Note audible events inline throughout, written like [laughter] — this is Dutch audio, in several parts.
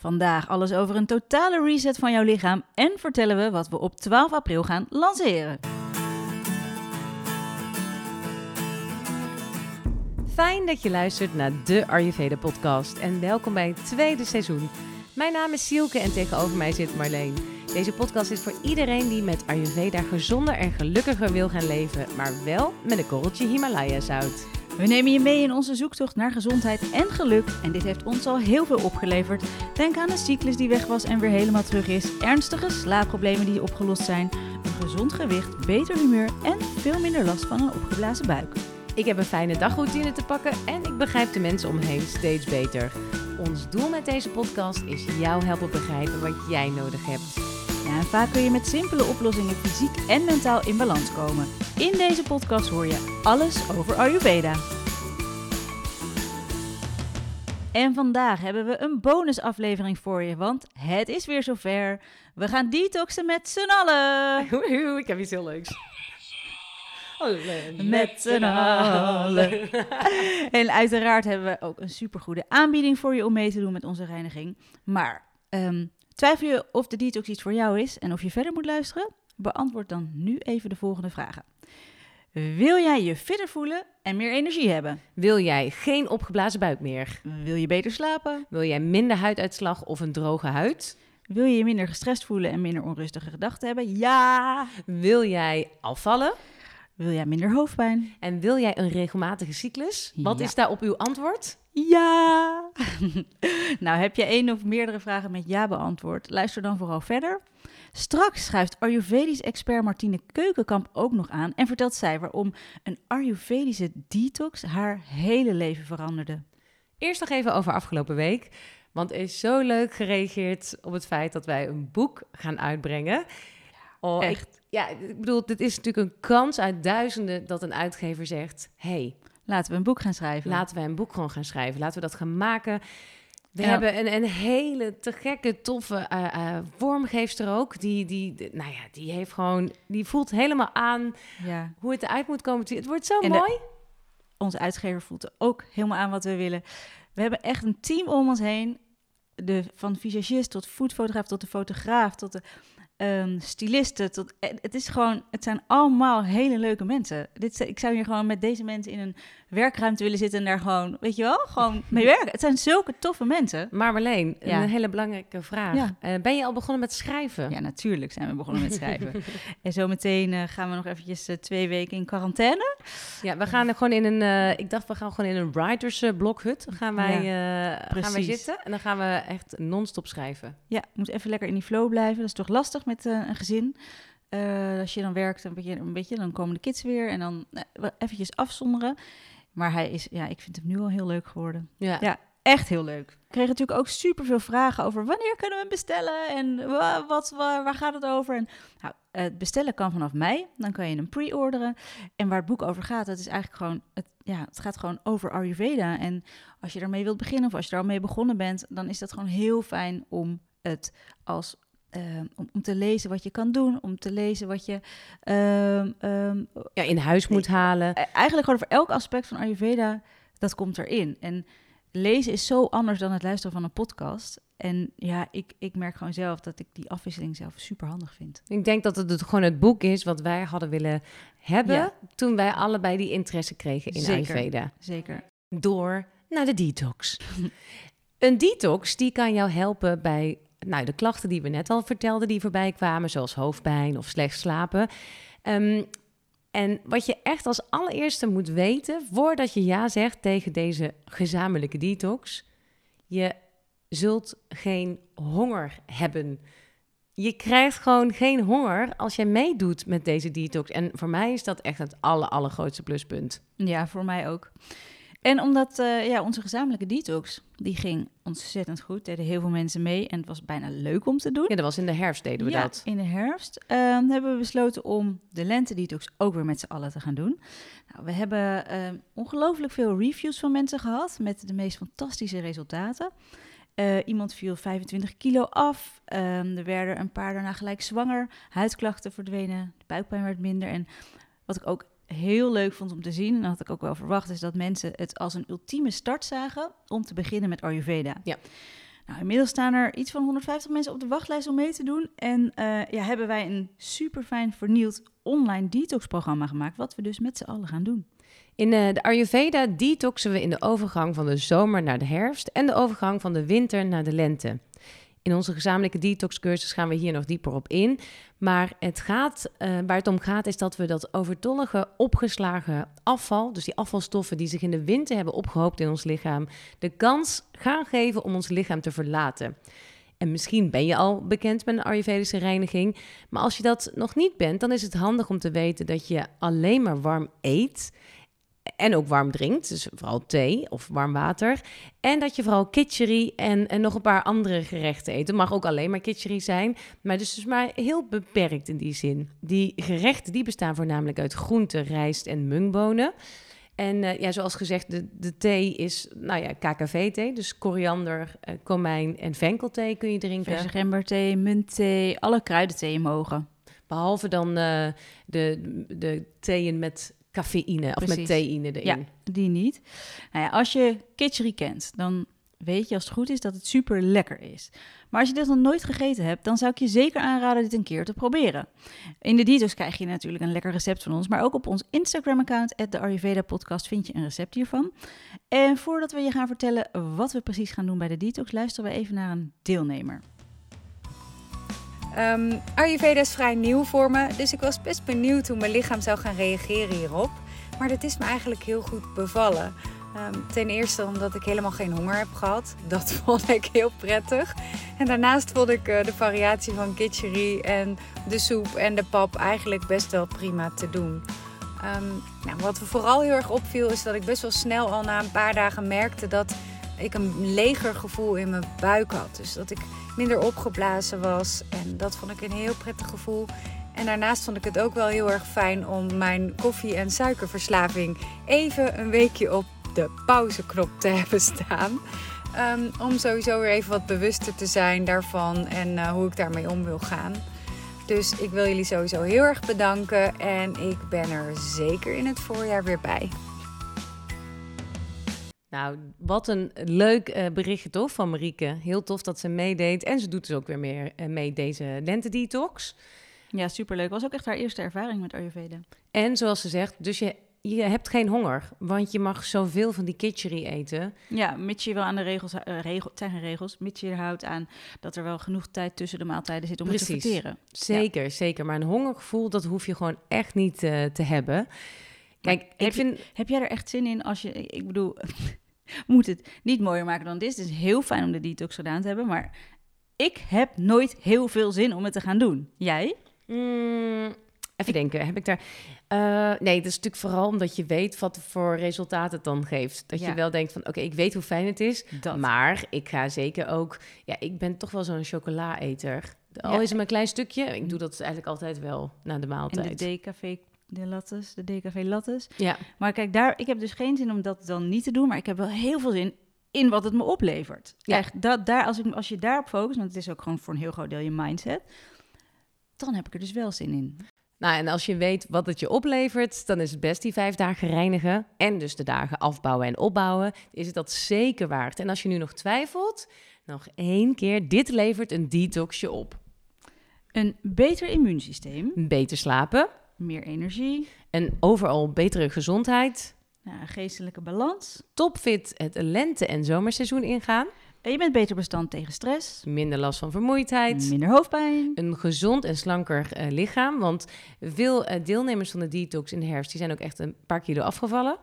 Vandaag alles over een totale reset van jouw lichaam en vertellen we wat we op 12 april gaan lanceren. Fijn dat je luistert naar de Ayurveda podcast en welkom bij het tweede seizoen. Mijn naam is Sielke en tegenover mij zit Marleen. Deze podcast is voor iedereen die met Ayurveda gezonder en gelukkiger wil gaan leven, maar wel met een korreltje Himalaya zout. We nemen je mee in onze zoektocht naar gezondheid en geluk. En dit heeft ons al heel veel opgeleverd. Denk aan een cyclus die weg was en weer helemaal terug is. Ernstige slaapproblemen die opgelost zijn. Een gezond gewicht, beter humeur en veel minder last van een opgeblazen buik. Ik heb een fijne dagroutine te pakken en ik begrijp de mensen om me steeds beter. Ons doel met deze podcast is jou helpen begrijpen wat jij nodig hebt. Ja, en vaak kun je met simpele oplossingen fysiek en mentaal in balans komen. In deze podcast hoor je alles over Ayurveda. En vandaag hebben we een bonusaflevering voor je, want het is weer zover. We gaan detoxen met z'n allen. Woehoe, ik heb iets heel leuks. Met z'n allen. En uiteraard hebben we ook een supergoede aanbieding voor je om mee te doen met onze reiniging. Maar ehm, twijfel je of de detox iets voor jou is en of je verder moet luisteren? Beantwoord dan nu even de volgende vragen. Wil jij je fitter voelen en meer energie hebben? Wil jij geen opgeblazen buik meer? Wil je beter slapen? Wil jij minder huiduitslag of een droge huid? Wil je je minder gestrest voelen en minder onrustige gedachten hebben? Ja! Wil jij afvallen? Wil jij minder hoofdpijn? En wil jij een regelmatige cyclus? Wat Ja. is daarop uw antwoord? Ja! [laughs] nou, heb je één of meerdere vragen met ja beantwoord? Luister dan vooral verder. Straks schuift Ayurvedisch expert Martine Keukenkamp ook nog aan en vertelt zij waarom een Ayurvedische detox haar hele leven veranderde. Eerst nog even over afgelopen week. Want er is zo leuk gereageerd op het feit dat wij een boek gaan uitbrengen. Oh, ik- Echt. ja, ik bedoel, dit is natuurlijk een kans uit duizenden dat een uitgever zegt... hey, Laten we een boek gaan schrijven. laten we een boek gewoon gaan schrijven. Laten we dat gaan maken. We Ja. hebben een, een hele te gekke, toffe eh, vormgeefster ook. Die, die, de- nou ja, die heeft gewoon... Die voelt helemaal aan Ja. hoe het eruit moet komen. Het wordt zo En de- mooi. Onze uitgever voelt er ook helemaal aan wat we willen. We hebben echt een team om ons heen. De, van visagist tot foodfotograaf tot de fotograaf tot de ehm stylisten. Tot, eh, het is gewoon, het zijn allemaal hele leuke mensen. Dit, ik zou hier gewoon met deze mensen in een werkruimte willen zitten en daar gewoon, weet je wel, gewoon mee werken. Het zijn zulke toffe mensen. Maar Marleen, Ja. een hele belangrijke vraag. Ja. Eh, ben je al begonnen met schrijven? Ja, natuurlijk zijn we begonnen met schrijven. [laughs] en zometeen eh, gaan we nog eventjes eh, twee weken in quarantaine. Ja, we gaan er gewoon in een. ik dacht, we gaan gewoon in een writers blokhut. Gaan wij, gaan wij zitten en dan gaan we echt non-stop schrijven. Ja, moet even lekker in die flow blijven. Dat is toch lastig met een gezin. Als je dan werkt, een beetje, een beetje, dan komen de kids weer en dan eventjes afzonderen. Maar hij is, ja, ik vind hem nu al heel leuk geworden. Ja. Ja, echt heel leuk. Ik kreeg natuurlijk ook superveel vragen over wanneer kunnen we hem bestellen en wa- wat, waar, gaat het over? En, nou, het bestellen kan vanaf mei, dan kan je hem pre-orderen. En waar het boek over gaat, dat is eigenlijk gewoon, het, ja, het gaat gewoon over Ayurveda. En als je daarmee wilt beginnen of als je er al mee begonnen bent, dan is dat gewoon heel fijn om het als eh, om, te lezen wat je kan doen, om te lezen wat je ehm, ehm, ja, in huis moet halen. eh, eigenlijk gewoon voor elk aspect van Ayurveda, dat komt erin. En lezen is zo anders dan het luisteren van een podcast. En ja, ik, ik merk gewoon zelf dat ik die afwisseling zelf super handig vind. Ik denk dat het het gewoon het boek is wat wij hadden willen hebben Ja. toen wij allebei die interesse kregen in Zeker. Ayurveda. Zeker. Door naar de detox. [laughs] een detox die kan jou helpen bij nou, de klachten die we net al vertelden, die voorbij kwamen, zoals hoofdpijn of slecht slapen. Ehm, en wat je echt als allereerste moet weten, voordat je ja zegt tegen deze gezamenlijke detox, je zult geen honger hebben. Je krijgt gewoon geen honger als jij meedoet met deze detox. En voor mij is dat echt het aller, allergrootste pluspunt. Ja, voor mij ook. En omdat eh, ja, onze gezamenlijke detox, die ging ontzettend goed. Deden heel veel mensen mee en het was bijna leuk om te doen. Ja, dat was in de herfst deden we ja, dat. in de herfst ehm, hebben we besloten om de lente-detox ook weer met z'n allen te gaan doen. Nou, we hebben ehm, ongelooflijk veel reviews van mensen gehad met de meest fantastische resultaten. Eh, iemand viel 25 kilo af. Ehm, er werden een paar daarna gelijk zwanger. Huidklachten verdwenen. De buikpijn werd minder. En wat ik ook heel leuk vond om te zien, en dat had ik ook wel verwacht, is dat mensen het als een ultieme start zagen om te beginnen met Ayurveda. Ja. Nou, inmiddels staan er iets van 150 mensen op de wachtlijst om mee te doen. En eh, ja, hebben wij een super fijn vernieuwd online detox-programma gemaakt, wat we dus met z'n allen gaan doen. In uh, de Ayurveda detoxen we in de overgang van de zomer naar de herfst en de overgang van de winter naar de lente. In onze gezamenlijke detoxcursus gaan we hier nog dieper op in. Maar het gaat, uh, waar het om gaat is dat we dat overtollige opgeslagen afval, dus die afvalstoffen die zich in de winter hebben opgehoopt in ons lichaam, de kans gaan geven om ons lichaam te verlaten. En misschien ben je al bekend met een Ayurvedische reiniging. Maar als je dat nog niet bent, dan is het handig om te weten dat je alleen maar warm eet en ook warm drinkt, dus vooral thee of warm water. En dat je vooral kitchery en, en nog een paar andere gerechten eet. Het mag ook alleen maar kitchery zijn, maar dus, dus maar heel beperkt in die zin. Die gerechten die bestaan voornamelijk uit groente, rijst en mungbonen. En uh, ja, zoals gezegd, de, de thee is, nou ja, KKV-thee. Dus koriander, uh, komijn en venkelthee kun je drinken. Verse gemberthee, muntthee, alle kruidenthee mogen. Behalve dan uh, de, de theeën met cafeïne of met theïne erin. Ja, die niet. Nou ja, als je kitchery kent, dan weet je als het goed is dat het super lekker is. Maar als je dit nog nooit gegeten hebt, dan zou ik je zeker aanraden dit een keer te proberen. In de detox krijg je natuurlijk een lekker recept van ons, maar ook op ons Instagram-account, de Ayurveda Podcast, vind je een recept hiervan. En voordat we je gaan vertellen wat we precies gaan doen bij de detox, luisteren we even naar een deelnemer. Um, is vrij nieuw voor me, dus ik was best benieuwd hoe mijn lichaam zou gaan reageren hierop. Maar dat is me eigenlijk heel goed bevallen. Um, ten eerste omdat ik helemaal geen honger heb gehad. [laughs] Dat vond ik heel prettig. En daarnaast vond ik uh, de variatie van kitchery en de soep en de pap eigenlijk best wel prima te doen. Um, nou, wat me vooral heel erg opviel is dat ik best wel snel al na een paar dagen merkte dat ik een leger gevoel in mijn buik had. Dus dat ik minder opgeblazen was. En dat vond ik een heel prettig gevoel. En daarnaast vond ik het ook wel heel erg fijn om mijn koffie- en suikerverslaving even een weekje op de pauzeknop te [laughs] hebben staan. Um, om sowieso weer even wat bewuster te zijn daarvan en uh, hoe ik daarmee om wil gaan. Dus ik wil jullie sowieso heel erg bedanken en ik ben er zeker in het voorjaar weer bij. Nou, wat een leuk uh, berichtje toch van Marieke. Heel tof dat ze meedeed. En ze doet dus ook weer meer uh, mee deze lente-detox. Ja, superleuk. Was ook echt haar eerste ervaring met Ayurveda. En zoals ze zegt, dus je, je hebt geen honger. Want je mag zoveel van die kitchery eten. Ja, mits je wel aan de regels... Uh, regel, het zijn geen regels. Mits je er houdt aan dat er wel genoeg tijd tussen de maaltijden zit om Precies. te verteren. Zeker, ja. zeker. Maar een hongergevoel, dat hoef je gewoon echt niet te hebben. Kijk, ik heb, vind... je, heb jij er echt zin in als je... Ik bedoel, [laughs] moet het niet mooier maken dan dit. Het is heel fijn om de detox gedaan te hebben, maar ik heb nooit heel veel zin om het te gaan doen. Jij? Mm, even ik... denken, heb ik daar... Uh, nee, dat is natuurlijk vooral omdat je weet wat voor resultaat het dan geeft. Dat ja. je wel denkt van, oké, okay, ik weet hoe fijn het is, dat. maar ik ga zeker ook... Ja, ik ben toch wel zo'n chocola-eter. Al ja. is het maar een klein stukje, ik doe dat eigenlijk altijd wel na de maaltijd. En de decafé de lattes, de DKV lattes. Ja. Maar kijk, daar, ik heb dus geen zin om dat dan niet te doen, maar ik heb wel heel veel zin in wat het me oplevert. Ja. Echt, dat, daar, als, ik, als je daarop focust, want het is ook gewoon voor een heel groot deel je mindset, dan heb ik er dus wel zin in. Nou, en als je weet wat het je oplevert, dan is het best die vijf dagen reinigen en dus de dagen afbouwen en opbouwen. Is het dat zeker waard? En als je nu nog twijfelt, nog één keer, dit levert een detoxje op. Een beter immuunsysteem. Beter slapen. Meer energie. En overal betere gezondheid. Ja, geestelijke balans. Topfit het lente- en zomerseizoen ingaan. En je bent beter bestand tegen stress. Minder last van vermoeidheid. Minder hoofdpijn. Een gezond en slanker uh, lichaam. Want veel uh, deelnemers van de detox in de herfst... die zijn ook echt een paar kilo afgevallen.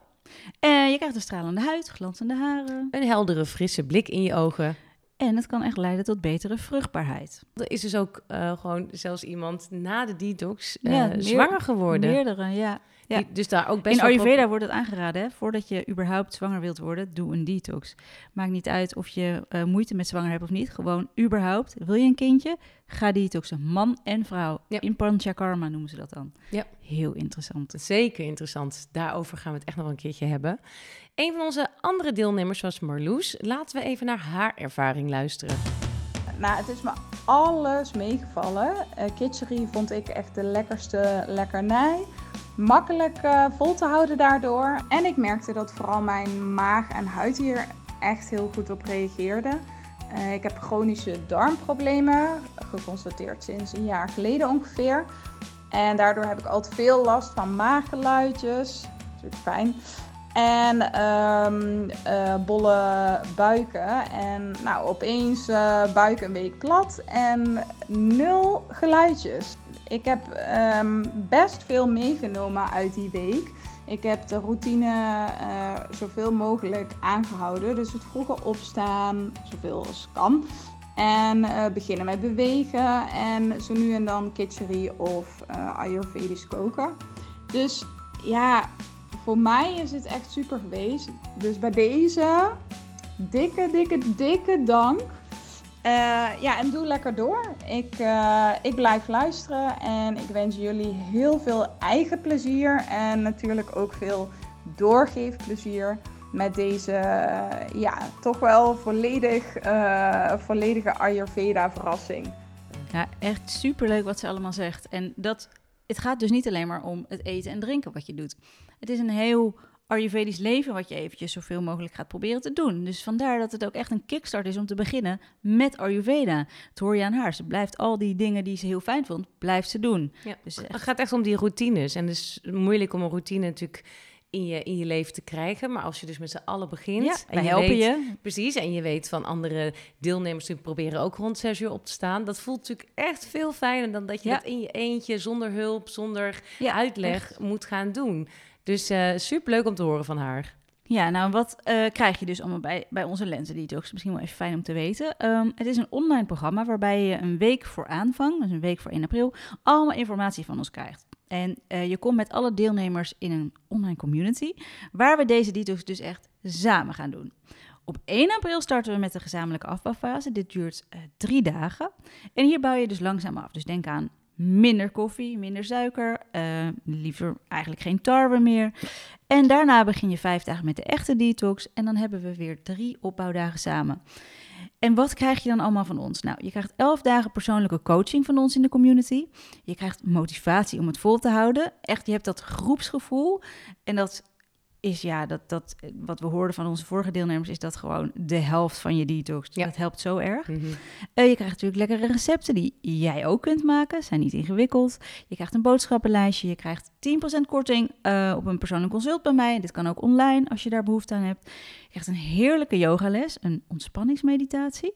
En je krijgt een stralende huid, glanzende haren. Een heldere, frisse blik in je ogen. En het kan echt leiden tot betere vruchtbaarheid. Er is dus ook uh, gewoon zelfs iemand na de detox uh, ja, meer, zwanger geworden. Meerdere, ja. Ja. Die, dus daar ook best In Ayurveda wordt het aangeraden, hè? voordat je überhaupt zwanger wilt worden, doe een detox. Maakt niet uit of je uh, moeite met zwanger hebt of niet. Gewoon überhaupt, wil je een kindje? Ga detoxen. Man en vrouw. Ja. In Panchakarma noemen ze dat dan. Ja. Heel interessant. Zeker interessant. Daarover gaan we het echt nog een keertje hebben. Een van onze andere deelnemers was Marloes. Laten we even naar haar ervaring luisteren. Nou, het is me alles meegevallen. Uh, kitchery vond ik echt de lekkerste lekkernij. Makkelijk uh, vol te houden daardoor. En ik merkte dat vooral mijn maag en huid hier echt heel goed op reageerde. Eh, ik heb chronische darmproblemen, geconstateerd sinds een jaar geleden ongeveer. En daardoor heb ik altijd veel last van maaggeluidjes. Natuurlijk fijn. En eh, bolle buiken. En nou, opeens uh, buik een week plat en nul geluidjes. Ik heb ehm, best veel meegenomen uit die week. Ik heb de routine uh, zoveel mogelijk aangehouden. Dus het vroege opstaan, zoveel als kan. En uh, beginnen met bewegen. En zo nu en dan kitchery of uh, Ayurvedisch koken. Dus ja, voor mij is het echt super geweest. Dus bij deze dikke, dikke, dikke dank. Uh, ja, en doe lekker door. Ik, uh, ik blijf luisteren en ik wens jullie heel veel eigen plezier en natuurlijk ook veel doorgeefplezier met deze uh, ja, toch wel volledig, volledige Ayurveda verrassing. Ja, echt superleuk wat ze allemaal zegt. En dat, het gaat dus niet alleen maar om het eten en drinken wat je doet. Het is een heel Ayurvedisch leven wat je eventjes zoveel mogelijk gaat proberen te doen. Dus vandaar dat het ook echt een kickstart is om te beginnen met Ayurveda. Dat hoor je aan haar. Ze blijft al die dingen die ze heel fijn vond, blijft ze doen. Ja, dus het gaat echt om die routines. En het is moeilijk om een routine natuurlijk in je, in je leven te krijgen. Maar als je dus met z'n allen begint. Ja, en je helpen weet, je. Precies. En je weet van andere deelnemers die proberen ook rond zes uur op te staan. Dat voelt natuurlijk echt veel fijner dan dat je Ja. dat in je eentje, zonder hulp, zonder Ja, uitleg echt. moet gaan doen. Dus eh superleuk om te horen van haar. Ja, nou wat eh, krijg je dus allemaal bij, bij onze lenzen detox? Misschien wel even fijn om te weten. Ehm, het is een online programma waarbij je een week voor aanvang, dus een week voor 1 april, allemaal informatie van ons krijgt. En eh, je komt met alle deelnemers in een online community, waar we deze detox dus echt samen gaan doen. Op 1 april starten we met de gezamenlijke afbouwfase. Dit duurt drie dagen. En hier bouw je dus langzaam af. Dus denk aan minder koffie, minder suiker, eh, liever eigenlijk geen tarwe meer. En daarna begin je vijf dagen met de echte detox. En dan hebben we weer drie opbouwdagen samen. En wat krijg je dan allemaal van ons? Nou, je krijgt elf dagen persoonlijke coaching van ons in de community. Je krijgt motivatie om het vol te houden. Echt, je hebt dat groepsgevoel. En dat is ja, dat, dat, wat we hoorden van onze vorige deelnemers, is dat gewoon de helft van je detox. Ja. Dat helpt zo erg. Eh, je krijgt natuurlijk lekkere recepten die jij ook kunt maken. Zijn niet ingewikkeld. Je krijgt een boodschappenlijstje. Je krijgt 10% korting eh, op een persoonlijk consult bij mij. Dit kan ook online als je daar behoefte aan hebt. Je krijgt een heerlijke yogales, een ontspanningsmeditatie.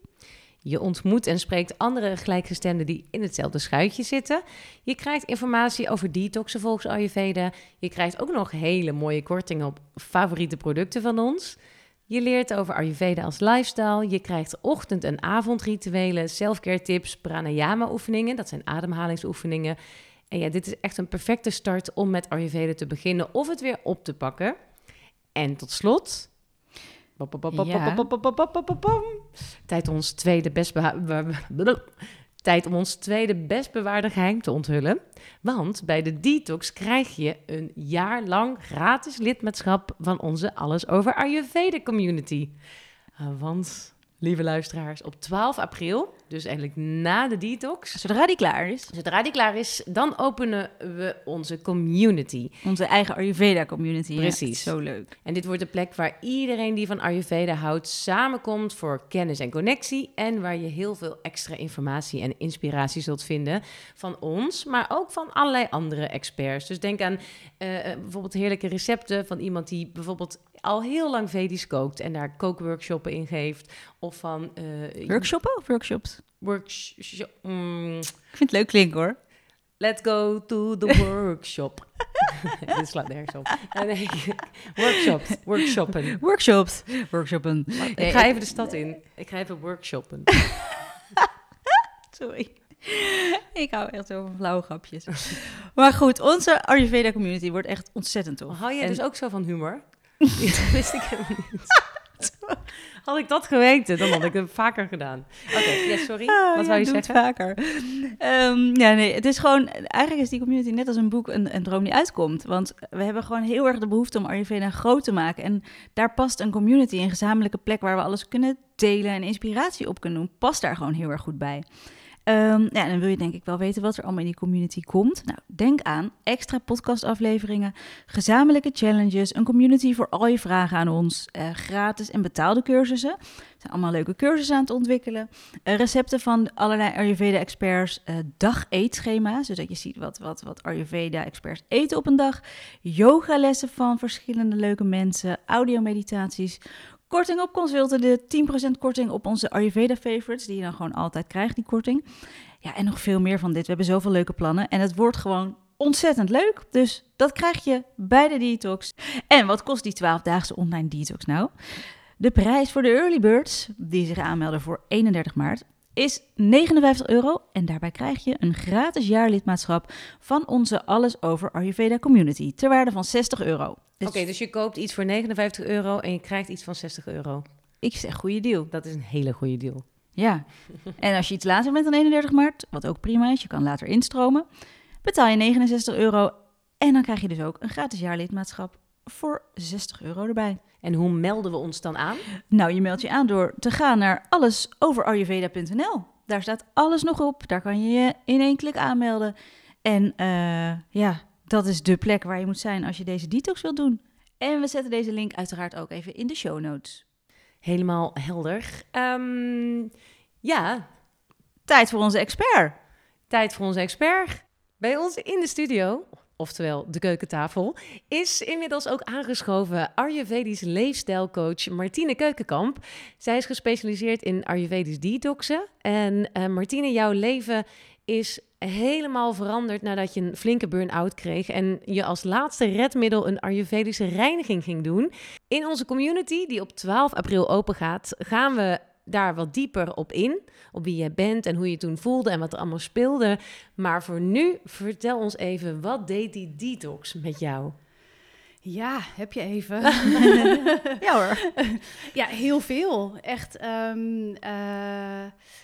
Je ontmoet en spreekt andere gelijkgestemden die in hetzelfde schuitje zitten. Je krijgt informatie over detoxen volgens Ayurveda. Je krijgt ook nog hele mooie kortingen op favoriete producten van ons. Je leert over Ayurveda als lifestyle. Je krijgt ochtend- en avondrituelen, selfcare tips, pranayama oefeningen. Dat zijn ademhalingsoefeningen. En ja, dit is echt een perfecte start om met Ayurveda te beginnen of het weer op te pakken. En tot slot... Tijd ons tweede om ons tweede best bewaarde geheim te onthullen. Want bij de Detox krijg je een jaar lang gratis lidmaatschap van onze Alles Over Ayurveda community. Uh, want, lieve luisteraars, op 12 april, dus eigenlijk na de Detox, Zodra die klaar is, zodra die klaar is, dan openen we onze community. onze eigen Ayurveda community. Ja, Precies. zo leuk. En dit wordt de plek waar iedereen die van Ayurveda houdt samenkomt voor kennis en connectie. En waar je heel veel extra informatie en inspiratie zult vinden van ons, maar ook van allerlei andere experts. Dus denk aan eh, eh, bijvoorbeeld heerlijke recepten van iemand die bijvoorbeeld al heel lang Vedisch kookt en daar kookworkshoppen in geeft. Of van eh, Workshoppen of workshops? Workshop. mm, Ik vind het leuk klinken hoor. let's go to the [laughs] workshop. [laughs] Dit slaat nergens op. Eh, nee, workshops, workshoppen. Workshops. Workshoppen. Ik ga even de stad in. Ik ga even workshoppen. [laughs] Sorry. Ik hou echt zo van flauwe grapjes. maar goed, onze Ayurveda community wordt echt ontzettend tof. Hou jij En- dus ook zo van humor? dat wist ik helemaal niet. [laughs] Had ik dat geweten, dan had ik het vaker gedaan. Oké, sorry. Ah, Wat wou je zeggen? vaker. Ehm, ja, nee, het is gewoon... Eigenlijk is die community net als een boek een, een droom die uitkomt. Want we hebben gewoon heel erg de behoefte om Ayurveda groot te maken. En daar past een community, een gezamenlijke plek waar we alles kunnen delen en inspiratie op kunnen doen, past daar gewoon heel erg goed bij. Ehm, ja, dan wil je denk ik wel weten wat er allemaal in die community komt. Nou, denk aan extra podcastafleveringen, gezamenlijke challenges, een community voor al je vragen aan ons, eh, gratis en betaalde cursussen. Er zijn allemaal leuke cursussen aan het ontwikkelen. Eh, recepten van allerlei Ayurveda-experts, uh, dag-eetschema's, zodat je ziet wat, wat, wat Ayurveda-experts eten op een dag. Yogalessen van verschillende leuke mensen, audiomeditaties, Korting op consulten, de 10% korting op onze Ayurveda favorites, die je dan gewoon altijd krijgt, die korting. Ja, en nog veel meer van dit. We hebben zoveel leuke plannen en het wordt gewoon ontzettend leuk. Dus dat krijg je bij de detox. En wat kost die 12-daagse online detox nou? De prijs voor de early birds, die zich aanmelden voor 31 maart, is 59 euro. En daarbij krijg je een gratis jaarlidmaatschap van onze Alles Over Ayurveda community ter waarde van 60 euro. Dus Oké, dus je koopt iets voor 59 euro en je krijgt iets van 60 euro. Ik zeg goede deal. Dat is een hele goede deal. Ja, [laughs] en als je iets later bent dan 31 maart, wat ook prima is, je kan later instromen, betaal je 69 euro en dan krijg je dus ook een gratis jaarlidmaatschap voor 60 euro erbij. En hoe melden we ons dan aan? Nou, je meldt je aan door te gaan naar allesoverayurveda.nl. Daar staat alles nog op. Daar kan je je in één klik aanmelden. En uh, ja, dat is de plek waar je moet zijn als je deze detox wilt doen. En we zetten deze link uiteraard ook even in de show notes. Helemaal helder. Um, ja. Tijd voor onze expert. Tijd voor onze expert. Bij ons in de studio, oftewel de keukentafel, is inmiddels ook aangeschoven Ayurvedisch leefstijlcoach Martine Keukenkamp. Zij is gespecialiseerd in Ayurvedisch detoxen. En uh, Martine, jouw leven is helemaal veranderd nadat je een flinke burn-out kreeg en je als laatste redmiddel een Ayurvedische reiniging ging doen. In onze community, die op 12 april open gaat, gaan we daar wat dieper op in. Op wie jij bent en hoe je toen voelde en wat er allemaal speelde. Maar voor nu, vertel ons even, wat deed die detox met jou? Ja, heb je even. [laughs] ja hoor. [laughs] ja, heel veel. Echt, um,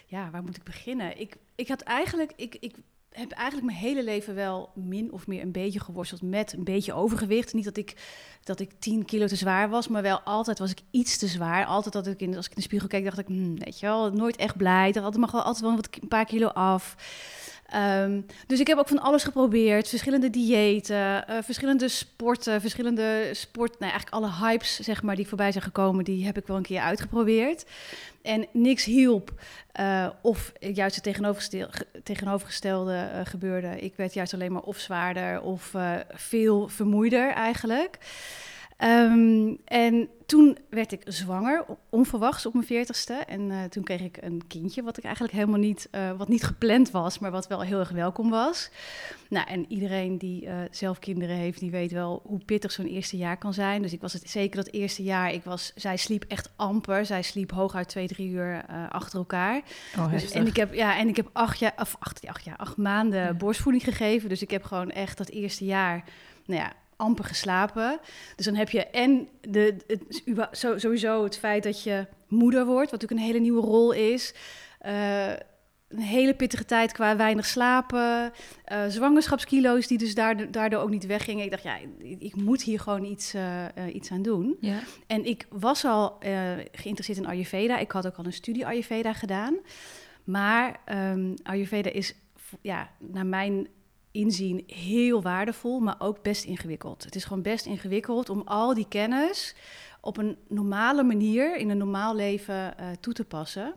ja, waar moet ik beginnen? Ik, ik had eigenlijk, ik, ik heb eigenlijk mijn hele leven wel min of meer een beetje geworsteld met een beetje overgewicht. Niet dat ik, dat ik 10 kilo te zwaar was, maar wel altijd was ik iets te zwaar. Altijd dat ik in, als ik in de spiegel keek, dacht ik, hm, weet je wel, nooit echt blij. Dat altijd mag wel altijd wel een paar kilo af. Um, dus ik heb ook van alles geprobeerd. Verschillende diëten, uh, verschillende sporten, verschillende sport... Nou, eigenlijk alle hypes, zeg maar, die voorbij zijn gekomen... die heb ik wel een keer uitgeprobeerd. En niks hielp. Uh, of juist het tegenovergestelde, uh, gebeurde. Ik werd juist alleen maar of zwaarder of veel vermoeider eigenlijk. Um, en toen werd ik zwanger, onverwachts op mijn veertigste. En uh, toen kreeg ik een kindje, wat ik eigenlijk helemaal niet, uh, wat niet gepland was, maar wat wel heel erg welkom was. Nou, en iedereen die uh, zelf kinderen heeft, die weet wel hoe pittig zo'n eerste jaar kan zijn. Dus ik was het zeker dat eerste jaar, ik was, zij sliep echt amper. Zij sliep hooguit twee, drie uur achter elkaar. Oh, dus, en ik heb, ja, en ik heb acht jaar, of acht, acht, jaar, acht maanden ja. borstvoeding gegeven. Dus ik heb gewoon echt dat eerste jaar, nou ja, amper geslapen. Dus dan heb je en de, het, sowieso het feit dat je moeder wordt, wat natuurlijk een hele nieuwe rol is. Uh, een hele pittige tijd qua weinig slapen. Uh, zwangerschapskilo's die dus daardoor, daardoor ook niet weggingen. Ik dacht, ja, ik moet hier gewoon iets, uh, iets aan doen. Ja. En ik was al geïnteresseerd in Ayurveda. Ik had ook al een studie Ayurveda gedaan. Maar um, Ayurveda is ja, naar mijn inzien heel waardevol, maar ook best ingewikkeld. Het is gewoon best ingewikkeld om al die kennis op een normale manier in een normaal leven uh, toe te passen.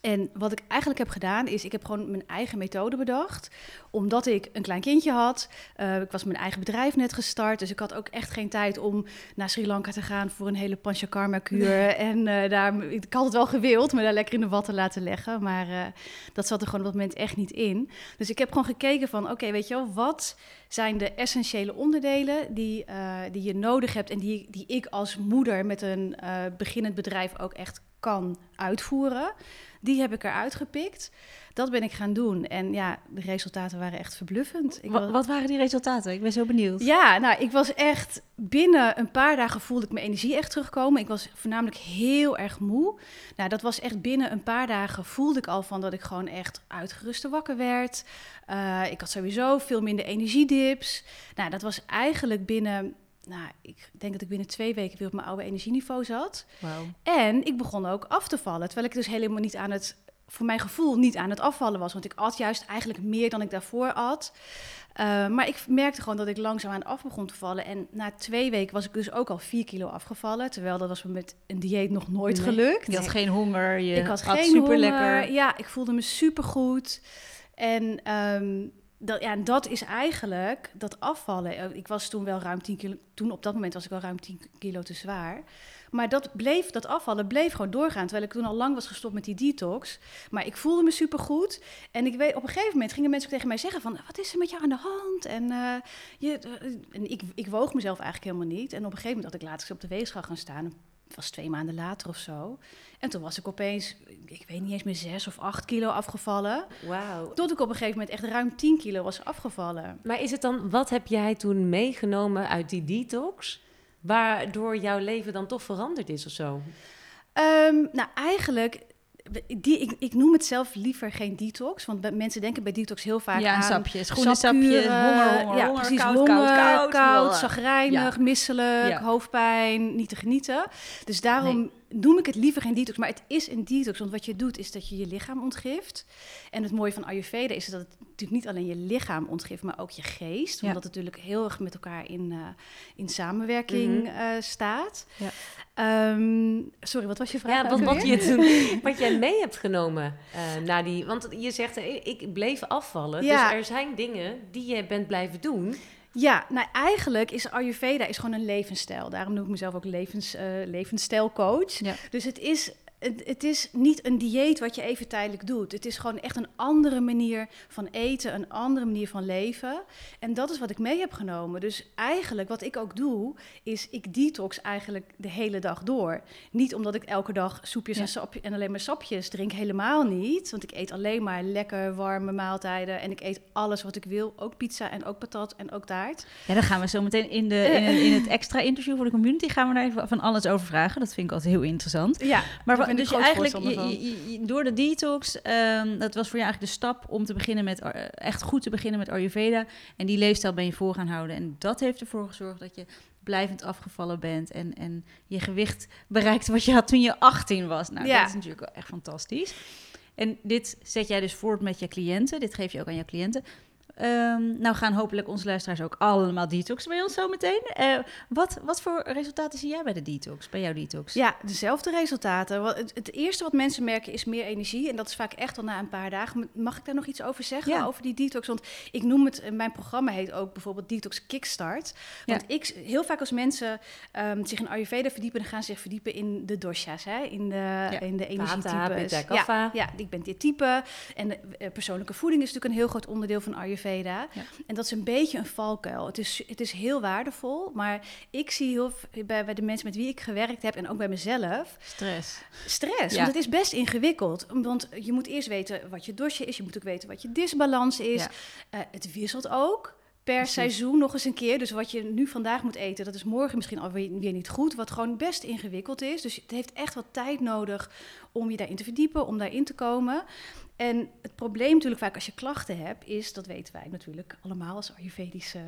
En wat ik eigenlijk heb gedaan is, ik heb gewoon mijn eigen methode bedacht. Omdat ik een klein kindje had. Uh, ik was mijn eigen bedrijf net gestart. Dus ik had ook echt geen tijd om naar Sri Lanka te gaan voor een hele panchakarma kuur. En uh, daar, ik had het wel gewild, me daar lekker in de watten laten leggen. Maar uh, dat zat er gewoon op dat moment echt niet in. Dus ik heb gewoon gekeken van, oké, weet je wel, wat zijn de essentiële onderdelen die, die je nodig hebt. En die, die ik als moeder met een beginnend bedrijf ook echt kan uitvoeren. Die heb ik eruit gepikt. Dat ben ik gaan doen. En ja, de resultaten waren echt verbluffend. Ik wat, wat, waren die resultaten? Ik ben zo benieuwd. Ja, nou, ik was echt... Binnen een paar dagen voelde ik mijn energie echt terugkomen. Ik was voornamelijk heel erg moe. Nou, dat was echt binnen een paar dagen voelde ik al van dat ik gewoon echt uitgeruste wakker werd. Uh, ik had sowieso veel minder energiedips. Nou, dat was eigenlijk binnen nou, ik denk dat ik binnen twee weken weer op mijn oude energieniveau zat. Wow. En ik begon ook af te vallen. Terwijl ik dus helemaal niet aan het voor mijn gevoel niet aan het afvallen was. Want ik at juist eigenlijk meer dan ik daarvoor at. Uh, maar ik merkte gewoon dat ik langzaam aan af begon te vallen. En na twee weken was ik dus ook al vier kilo afgevallen. Terwijl dat was me met een dieet nog nooit Nee. gelukt. Je had geen honger, je ik had geen super honger. lekker. Ja, ik voelde me supergoed. En ehm, ja, en dat is eigenlijk dat afvallen. Eh, Ik was toen wel ruim 10 kilo. Toen op dat moment was ik wel ruim 10 kilo te zwaar. Maar dat bleef, dat afvallen bleef gewoon doorgaan. Terwijl ik toen al lang was gestopt met die detox. Maar ik voelde me supergoed. En ik weet, op een gegeven moment gingen mensen tegen mij zeggen van... wat is er met jou aan de hand? En, eh, je, eh, en ik, ik woog mezelf eigenlijk helemaal niet. En op een gegeven moment had ik laatst op de weegschaal gaan staan. Het was twee maanden later of zo. En toen was ik opeens, ik weet niet eens meer, zes of acht kilo afgevallen. Wauw. Tot ik op een gegeven moment echt ruim 10 kilo was afgevallen. Maar is het dan, wat heb jij toen meegenomen uit die detox, waardoor jouw leven dan toch veranderd is of zo? Ehm, nou, eigenlijk, die, ik, ik noem het zelf liever geen detox. Want mensen denken bij detox heel vaak ja, aan... sapjes, groene sapjes, honger, honger, ja, honger, precies, koud, honger, koud, koud. Blah. zagrijnig, Ja. misselijk, Ja. hoofdpijn, niet te genieten. Dus daarom Nee. Noem ik het liever geen detox. Maar het is een detox, want wat je doet is dat je je lichaam ontgift. En het mooie van Ayurveda is dat het natuurlijk niet alleen je lichaam ontgift, maar ook je geest. Ja. Omdat het natuurlijk heel erg met elkaar in, eh, in samenwerking Mhm. eh, staat. Ja. Ehm, sorry, wat was je vraag? Ja, wat, alweer? je toen, [laughs] wat jij mee hebt genomen eh na die... Want je zegt, ik bleef afvallen. Ja. Dus er zijn dingen die je bent blijven doen. Ja, nou eigenlijk is Ayurveda is gewoon een levensstijl. Daarom noem ik mezelf ook levens, eh, levensstijlcoach. Ja. Dus het is, het, het is niet een dieet wat je even tijdelijk doet. Het is gewoon echt een andere manier van eten, een andere manier van leven. En dat is wat ik mee heb genomen. Dus eigenlijk wat ik ook doe, is ik detox eigenlijk de hele dag door. Niet omdat ik elke dag soepjes Ja. en, sapje, en alleen maar sapjes drink, helemaal niet. Want ik eet alleen maar lekker warme maaltijden. En ik eet alles wat ik wil. Ook pizza en ook patat en ook taart. Ja, dan gaan we zo meteen in, de, in, in het [laughs] extra interview voor de community gaan we daar even van alles over vragen. Dat vind ik altijd heel interessant. Ja, Maar ik dus eigenlijk voorstander je, van. je- je- door de detox, ehm, dat was voor je eigenlijk de stap om te beginnen met eh, echt goed te beginnen met Ayurveda. En die leefstijl ben je voor gaan houden. En dat heeft ervoor gezorgd dat je blijvend afgevallen bent en, en je gewicht bereikt wat je had toen je 18 was. Nou, Ja. dat is natuurlijk wel echt fantastisch. En dit zet jij dus voort met je cliënten. Dit geef je ook aan je cliënten. Ehm, nou gaan hopelijk onze luisteraars ook allemaal detoxen bij ons zo meteen. Eh, wat, wat voor resultaten zie jij bij de detox, bij jouw detox? Ja, dezelfde resultaten. Het, het eerste wat mensen merken is meer energie. En dat is vaak echt al na een paar dagen. Mag ik daar nog iets over zeggen? Ja. Over die detox? Want ik noem het, eh, mijn programma heet ook bijvoorbeeld Detox Kickstart. Want ik, heel vaak als mensen ehm, zich in Ayurveda verdiepen, dan gaan ze zich verdiepen in de dosha's, hè? in de, in de Vata, energietypes. Kapha. Ja, ja, ik ben dit type. En de, eh, persoonlijke voeding is natuurlijk een heel groot onderdeel van Ayurveda. Ja. En dat is een beetje een valkuil. Het is, het is heel waardevol, maar ik zie heel bij, bij de mensen met wie ik gewerkt heb en ook bij mezelf Stress. stress. Ja. Want het is best ingewikkeld. Want je moet eerst weten wat je dosje is. Je moet ook weten wat je disbalans is. Ja. Eh, het wisselt ook. Per Precies. seizoen nog eens een keer. Dus wat je nu vandaag moet eten, dat is morgen misschien alweer weer niet goed. Wat gewoon best ingewikkeld is. Dus het heeft echt wat tijd nodig om je daarin te verdiepen, om daarin te komen. En het probleem natuurlijk vaak als je klachten hebt, is, dat weten wij natuurlijk allemaal als Ayurvedische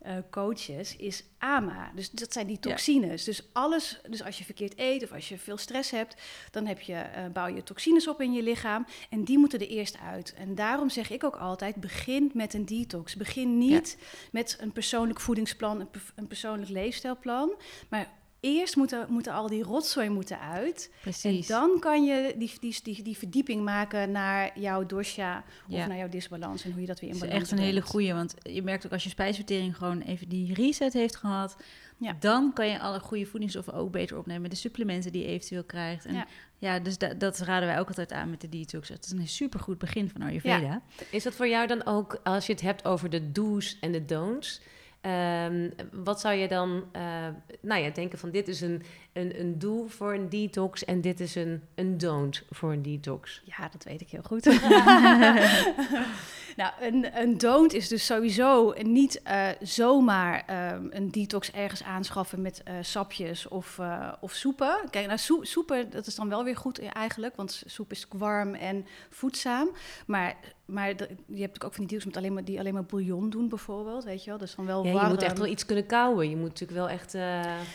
eh, coaches, is AMA. Dus dat zijn die Ja. toxines. Dus alles, dus als je verkeerd eet of als je veel stress hebt, dan heb je, eh, bouw je toxines op in je lichaam en die moeten er eerst uit. En daarom zeg ik ook altijd, begin met een detox. Begin niet met een persoonlijk voedingsplan, een, per- een persoonlijk leefstijlplan, maar eerst moeten, moeten al die rotzooi moeten uit. Precies. En dan kan je die, die, die, die verdieping maken naar jouw dosha of Ja. naar jouw disbalans en hoe je dat weer in Dat is balans echt een hele goeie, want je merkt ook als je spijsvertering gewoon even die reset heeft gehad, Ja. dan kan je alle goede voedingsstoffen ook beter opnemen. De supplementen die je eventueel krijgt. En ja, Ja. dus da- dat raden wij ook altijd aan met de detox. Het is een supergoed begin van Ayurveda. Is dat voor jou dan ook, als je het hebt over de do's en de don'ts... ehm, wat zou je dan eh, nou ja, denken van dit is een, een, een do voor een detox en dit is een, een don't voor een detox? Ja, dat weet ik heel goed. [laughs] [laughs] nou, een, een don't is dus sowieso niet eh, zomaar ehm, een detox ergens aanschaffen met eh, sapjes of, of soepen. Kijk, nou, soe- soepen, dat is dan wel weer goed eigenlijk, want soep is warm en voedzaam. Maar maar je hebt natuurlijk ook van die deals met alleen maar, die alleen maar bouillon doen bijvoorbeeld, weet je wel. Dus dan wel Ja, je moet echt wel iets kunnen kouwen. Je moet natuurlijk wel echt... eh,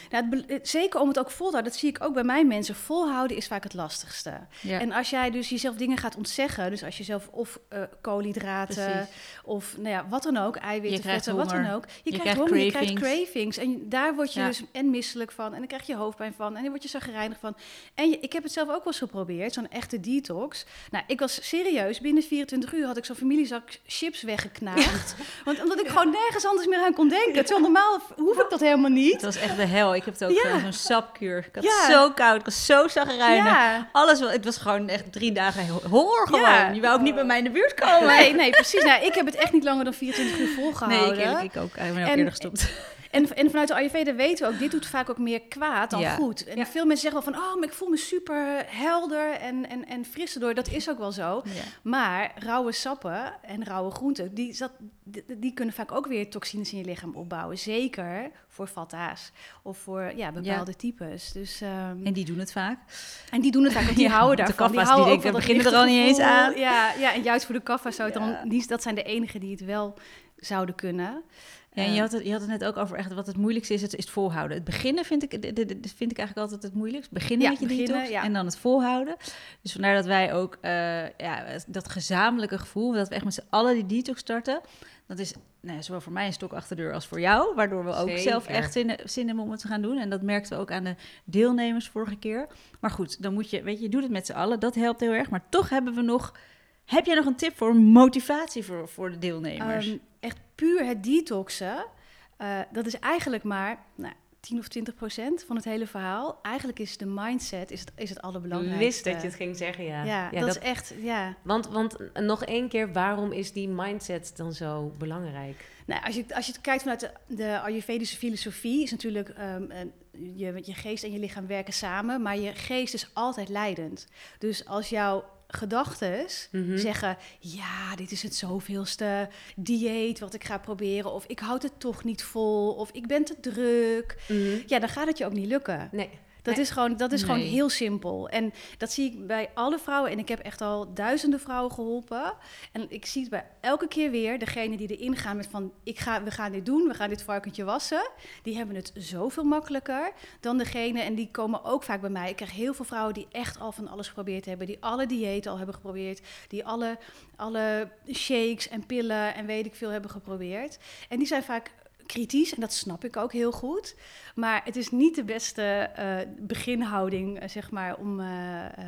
Nou, het het- zeker om het ook vol te houden, dat zie ik ook bij mijn mensen. Volhouden is vaak het lastigste. Ja. En als jij dus jezelf dingen gaat ontzeggen, dus als je zelf of eh, koolhydraten Precies. of nou ja, wat dan ook, eiwitten, vetten, wat dan ook. Je, Je krijgt krijgt honger, je krijgt cravings. cravings. En daar word je Ja. dus en misselijk van en dan krijg je hoofdpijn van en dan word je zo gereinigd van. En je- ik heb het zelf ook wel eens geprobeerd, zo'n echte detox. Nou, ik was serieus, binnen 24 uur had ik zo'n familiezak chips weggeknaagd. Want omdat ik gewoon nergens anders meer aan kon denken. Terwijl normaal hoef ik dat helemaal niet. Het was echt de hel. Ik heb het ook Ja. eh, zo'n sapkuur. Ik had zo koud, ik was zo zagrijnig. Alles, het was gewoon echt drie dagen ho- horror gewoon. Je wou ook niet bij mij in de buurt komen. Nee, nee, precies. Nou, ik heb het echt niet langer dan 24 uur Nee, volgehouden. ik, ik ook. Ik ben ook En- eerder gestopt. En, en vanuit de Ayurveda weten we ook, dit doet vaak ook meer kwaad dan Ja. goed. En veel mensen zeggen wel van, oh, maar ik voel me super helder en, en, en fris erdoor. Dat is ook wel zo. Ja. Maar rauwe sappen en rauwe groenten, die, zat, die, die kunnen vaak ook weer toxines in je lichaam opbouwen. Zeker voor vatta's of voor ja, bepaalde types. Dus, ehm, En die doen het vaak. en die doen het vaak, want die [laughs] Ja, houden de daarvan. Die kaffa's, die houden ook denken, beginnen er al niet eens aan. Ja, ja, en juist voor de kaffa zou het dan niet... Dat zijn de enigen die het wel zouden kunnen. Ja, en je Eh, had, het, je had het net ook over echt wat het moeilijkste is, het is het volhouden. Het beginnen vind ik, vind ik eigenlijk altijd het moeilijkst. Beginnen Ja, met je beginnen, ja. en dan het volhouden. Dus vandaar dat wij ook eh, ja, dat gezamenlijke gevoel, dat we echt met z'n allen die detox starten, dat is nou, ja, zowel voor mij een stok achter de deur als voor jou. Waardoor we ook Zeker. zelf echt zin, zin hebben om het te gaan doen. En dat merkten we ook aan de deelnemers vorige keer. Maar goed, dan moet je, weet je, je doet het met z'n allen. Dat helpt heel erg. Maar toch hebben we nog, heb jij nog een tip voor motivatie voor, voor de deelnemers? Ehm, echt puur het detoxen, eh, dat is eigenlijk maar nou, 10 of 20 procent van het hele verhaal. Eigenlijk is de mindset is het, is het Ik allerbelangrijkste. wist dat je het ging zeggen, ja. Ja, dat, is echt, ja. Want, want nog één keer, waarom is die mindset dan zo belangrijk? Nou, als je, als je het kijkt vanuit de, de Ayurvedische filosofie, is natuurlijk ehm, een- je, je geest en je lichaam werken samen, maar je geest is altijd leidend. Dus als jouw gedachten Mhm. zeggen, ja, dit is het zoveelste dieet wat ik ga proberen, of ik houd het toch niet vol, of ik ben te druk, Mhm. ja, dan gaat het je ook niet lukken. Nee. Dat Nee. is, gewoon, dat is gewoon heel simpel. En dat zie ik bij alle vrouwen. En ik heb echt al duizenden vrouwen geholpen. En ik zie het bij elke keer weer. Degene die erin gaan met van... Ik ga, we gaan dit doen, we gaan dit varkentje wassen. Die hebben het zoveel makkelijker dan degene... En die komen ook vaak bij mij. Ik krijg heel veel vrouwen die echt al van alles geprobeerd hebben. Die alle diëten al hebben geprobeerd. Die alle, alle shakes en pillen en weet ik veel hebben geprobeerd. En die zijn vaak kritisch en dat snap ik ook heel goed. Maar het is niet de beste eh, beginhouding, eh, zeg maar, om, eh,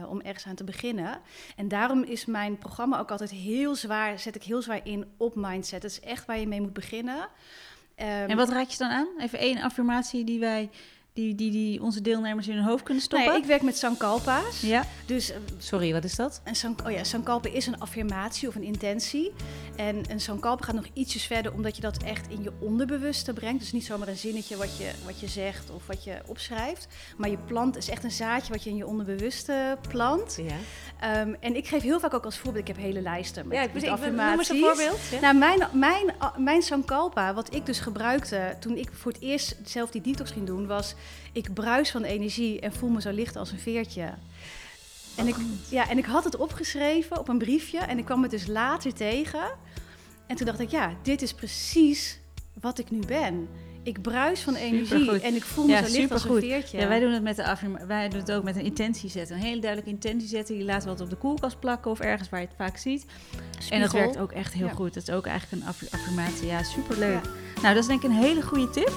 om ergens aan te beginnen. En daarom is mijn programma ook altijd heel zwaar, zet ik heel zwaar in op mindset. Het is echt waar je mee moet beginnen. Ehm, En wat raad je dan aan? Even één affirmatie die wij, die, die, die onze deelnemers in hun hoofd kunnen stoppen. ja, ik werk met Sankalpa's. Ja, Dus eh, Sorry, wat is dat? Een sank oh ja, sankalpa is een affirmatie of een intentie. En een sankalpa gaat nog ietsjes verder, omdat je dat echt in je onderbewuste brengt. Dus niet zomaar een zinnetje wat je, wat je zegt of wat je opschrijft. Maar je plant is echt een zaadje wat je in je onderbewuste plant. Ja, Ehm, en ik geef heel vaak ook als voorbeeld, ik heb hele lijsten met, ja ik met ben, ik noem eens een voorbeeld. Ja. Nou, mijn, mijn, mijn sankalpa, wat ik dus gebruikte toen ik voor het eerst zelf die detox ging doen, was ik bruis van energie en voel me zo licht als een veertje. En ik, ja, en ik had het opgeschreven op een briefje en ik kwam het dus later tegen. En toen dacht ik, ja, dit is precies wat ik nu ben. Ik bruis van energie Supergoed. en ik voel me Ja, zo licht als een veertje. ja. wij doen het met de affirma- wij doen het ook met een intentie zetten. Een hele duidelijke intentie zetten. Laten we wat op de koelkast plakken of ergens waar je het vaak ziet. En dat werkt ook echt heel Ja. goed. Dat is ook eigenlijk een aff- affirmatie. Ja, superleuk. Nou, dat is denk ik een hele goede tip.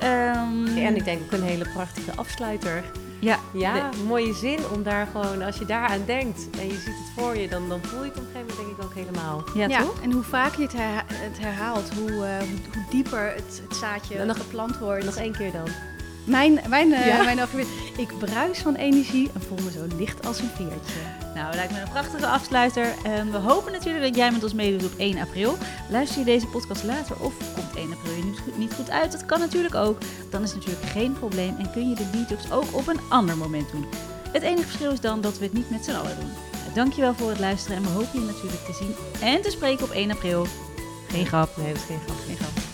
Ehm, En ik denk ook een hele prachtige afsluiter. ja, Ja, mooie zin om daar gewoon, als je daaraan denkt en je ziet het voor je, dan, dan voel je het op een gegeven moment denk ik ook helemaal. ja, Ja, toch? en hoe vaker je het, herha- het herhaalt, hoe, eh, hoe, hoe dieper het, het zaadje Dan nog- geplant wordt. Nog één keer dan. Mijn, mijn, eh, Ja. mijn affirmatie, ik bruis van energie en voel me zo licht als een veertje. Nou, lijkt me een prachtige afsluiter. En we hopen natuurlijk dat jij met ons meedoet op 1 april. Luister je deze podcast later of komt 1 april je niet goed, niet goed uit? Dat kan natuurlijk ook. Dan is het natuurlijk geen probleem en kun je de detox ook op een ander moment doen. Het enige verschil is dan dat we het niet met z'n allen doen. Nou, dankjewel voor het luisteren en we hopen je natuurlijk te zien en te spreken op 1 april. Geen grap. Nee, dat is geen grap. Geen grap.